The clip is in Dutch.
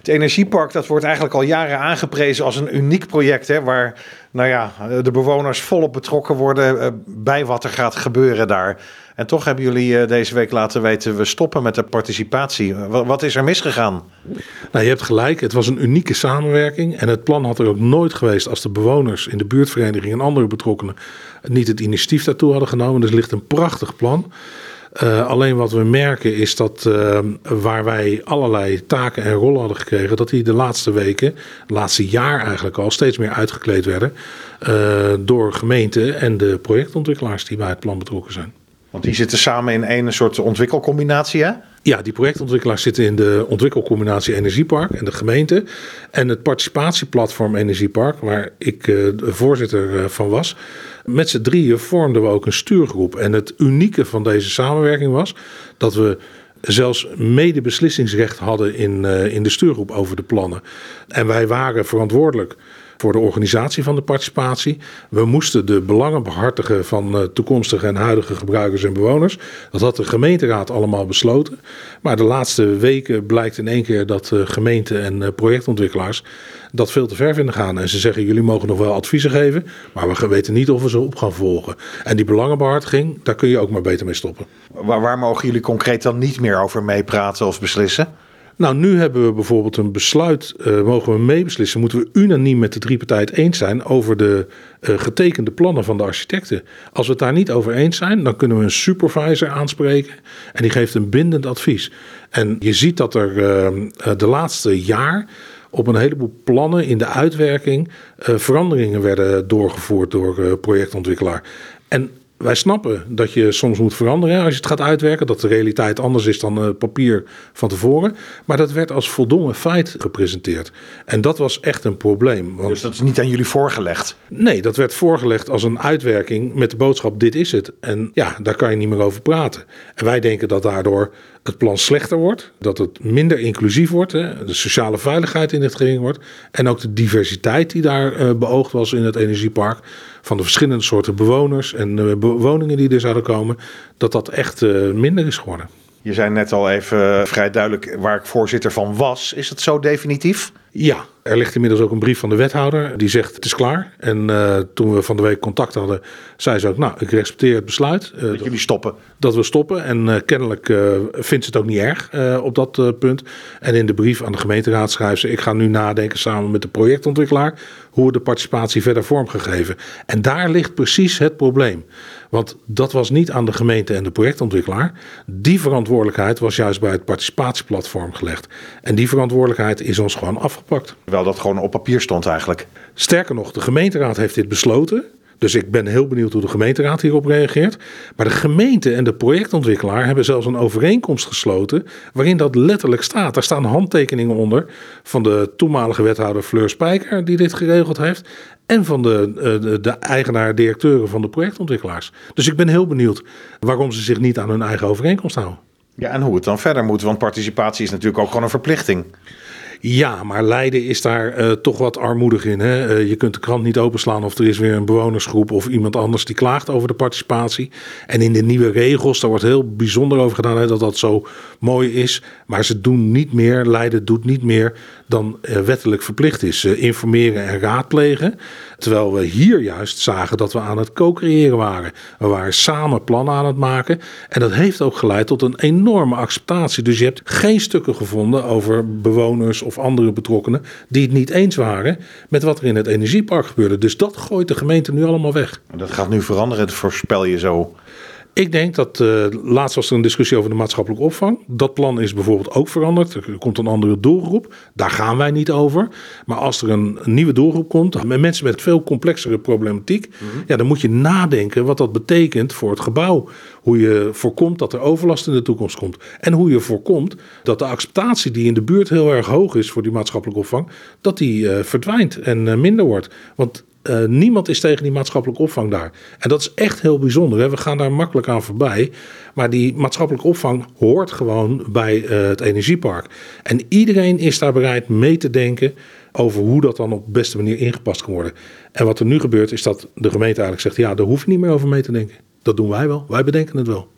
Het energiepark dat wordt eigenlijk al jaren aangeprezen als een uniek project. Hè, waar nou ja, de bewoners volop betrokken worden eh, bij wat er gaat gebeuren daar. En toch hebben jullie eh, deze week laten weten, we stoppen met de participatie. Wat is er misgegaan? Nou, je hebt gelijk, het was een unieke samenwerking. En het plan had er ook nooit geweest als de bewoners in de buurtvereniging en andere betrokkenen niet het initiatief daartoe hadden genomen. Dus ligt een prachtig plan. Uh, alleen wat we merken is dat uh, waar wij allerlei taken en rollen hadden gekregen, dat die de laatste weken, het laatste jaar eigenlijk al, steeds meer uitgekleed werden uh, door gemeenten en de projectontwikkelaars die bij het plan betrokken zijn. Want die zitten samen in een soort ontwikkelcombinatie, hè? Ja, die projectontwikkelaars zitten in de ontwikkelcombinatie Energiepark en de gemeente. En het participatieplatform Energiepark, waar ik uh, voorzitter van was. Met z'n drieën vormden we ook een stuurgroep. En het unieke van deze samenwerking was dat we zelfs medebeslissingsrecht hadden in, uh, in de stuurgroep over de plannen. En wij waren verantwoordelijk voor de organisatie van de participatie. We moesten de belangen behartigen van uh, toekomstige en huidige gebruikers en bewoners. Dat had de gemeenteraad allemaal besloten. Maar de laatste weken blijkt in één keer dat uh, gemeenten en uh, projectontwikkelaars dat veel te ver vinden gaan. En ze zeggen: jullie mogen nog wel adviezen geven, maar we weten niet of we ze op gaan volgen. En die belangenbehartiging, daar kun je ook maar beter mee stoppen. Waar, waar mogen jullie concreet dan niet meer over meepraten of beslissen? Nou, nu hebben we bijvoorbeeld een besluit, uh, mogen we meebeslissen, moeten we unaniem met de drie partijen het eens zijn over de uh, getekende plannen van de architecten. Als we het daar niet over eens zijn, dan kunnen we een supervisor aanspreken en die geeft een bindend advies. En je ziet dat er uh, de laatste jaar op een heleboel plannen in de uitwerking veranderingen werden doorgevoerd door projectontwikkelaar. En wij snappen dat je soms moet veranderen als je het gaat uitwerken. Dat de realiteit anders is dan het papier van tevoren. Maar dat werd als voldongen feit gepresenteerd. En dat was echt een probleem. Want... Dus dat is niet aan jullie voorgelegd? Nee, dat werd voorgelegd als een uitwerking met de boodschap: dit is het. En ja, daar kan je niet meer over praten. En wij denken dat daardoor het plan slechter wordt, dat het minder inclusief wordt, hè, de sociale veiligheid in het gering wordt en ook de diversiteit die daar uh, beoogd was in het energiepark van de verschillende soorten bewoners en uh, woningen die er zouden komen, dat dat echt uh, minder is geworden. Je zei net al even vrij duidelijk waar ik voorzitter van was. Is het zo definitief? Ja, er ligt inmiddels ook een brief van de wethouder die zegt het is klaar. En uh, toen we van de week contact hadden, zei ze ook, nou, ik respecteer het besluit. Uh, dat jullie stoppen. Dat we stoppen. En uh, kennelijk vindt ze het ook niet erg op dat punt. En in de brief aan de gemeenteraad schrijft ze, ik ga nu nadenken samen met de projectontwikkelaar hoe we de participatie verder vormgegeven. En daar ligt precies het probleem. Want dat was niet aan de gemeente en de projectontwikkelaar. Die verantwoordelijkheid was juist bij het participatieplatform gelegd. En die verantwoordelijkheid is ons gewoon afgepakt. Wel dat gewoon op papier stond eigenlijk. Sterker nog, de gemeenteraad heeft dit besloten. Dus ik ben heel benieuwd hoe de gemeenteraad hierop reageert. Maar de gemeente en de projectontwikkelaar hebben zelfs een overeenkomst gesloten. waarin dat letterlijk staat. Daar staan handtekeningen onder van de toenmalige wethouder Fleur Spijker, die dit geregeld heeft. En van de, de, de eigenaar-directeuren van de projectontwikkelaars. Dus ik ben heel benieuwd waarom ze zich niet aan hun eigen overeenkomst houden. Ja, en hoe het dan verder moet, want participatie is natuurlijk ook gewoon een verplichting. Ja, maar Leiden is daar uh, toch wat armoedig in. Hè? Uh, je kunt de krant niet openslaan of er is weer een bewonersgroep of iemand anders die klaagt over de participatie. En in de nieuwe regels, daar wordt heel bijzonder over gedaan hè, dat dat zo mooi is. Maar ze doen niet meer, Leiden doet niet meer dan uh, wettelijk verplicht is. informeren en raadplegen. Terwijl we hier juist zagen dat we aan het co-creëren waren. We waren samen plannen aan het maken. En dat heeft ook geleid tot een enorme acceptatie. Dus je hebt geen stukken gevonden over bewoners of andere betrokkenen die het niet eens waren met wat er in het energiepark gebeurde. Dus dat gooit de gemeente nu allemaal weg. Dat gaat nu veranderen, dat voorspel je zo. Ik denk dat uh, laatst was er een discussie over de maatschappelijke opvang. Dat plan is bijvoorbeeld ook veranderd. Er komt een andere doelgroep. Daar gaan wij niet over. Maar als er een, nieuwe doelgroep komt, met mensen met veel complexere problematiek, mm -hmm. ja, dan moet je nadenken wat dat betekent voor het gebouw. Hoe je voorkomt dat er overlast in de toekomst komt. En hoe je voorkomt dat de acceptatie die in de buurt heel erg hoog is voor die maatschappelijke opvang, dat die uh, verdwijnt en uh, minder wordt. Want uh, niemand is tegen die maatschappelijke opvang daar. En dat is echt heel bijzonder. We gaan daar makkelijk aan voorbij. Maar die maatschappelijke opvang hoort gewoon bij uh, het energiepark. En iedereen is daar bereid mee te denken over hoe dat dan op de beste manier ingepast kan worden. En wat er nu gebeurt is dat de gemeente eigenlijk zegt: ja, daar hoef je niet meer over mee te denken. Dat doen wij wel. Wij bedenken het wel.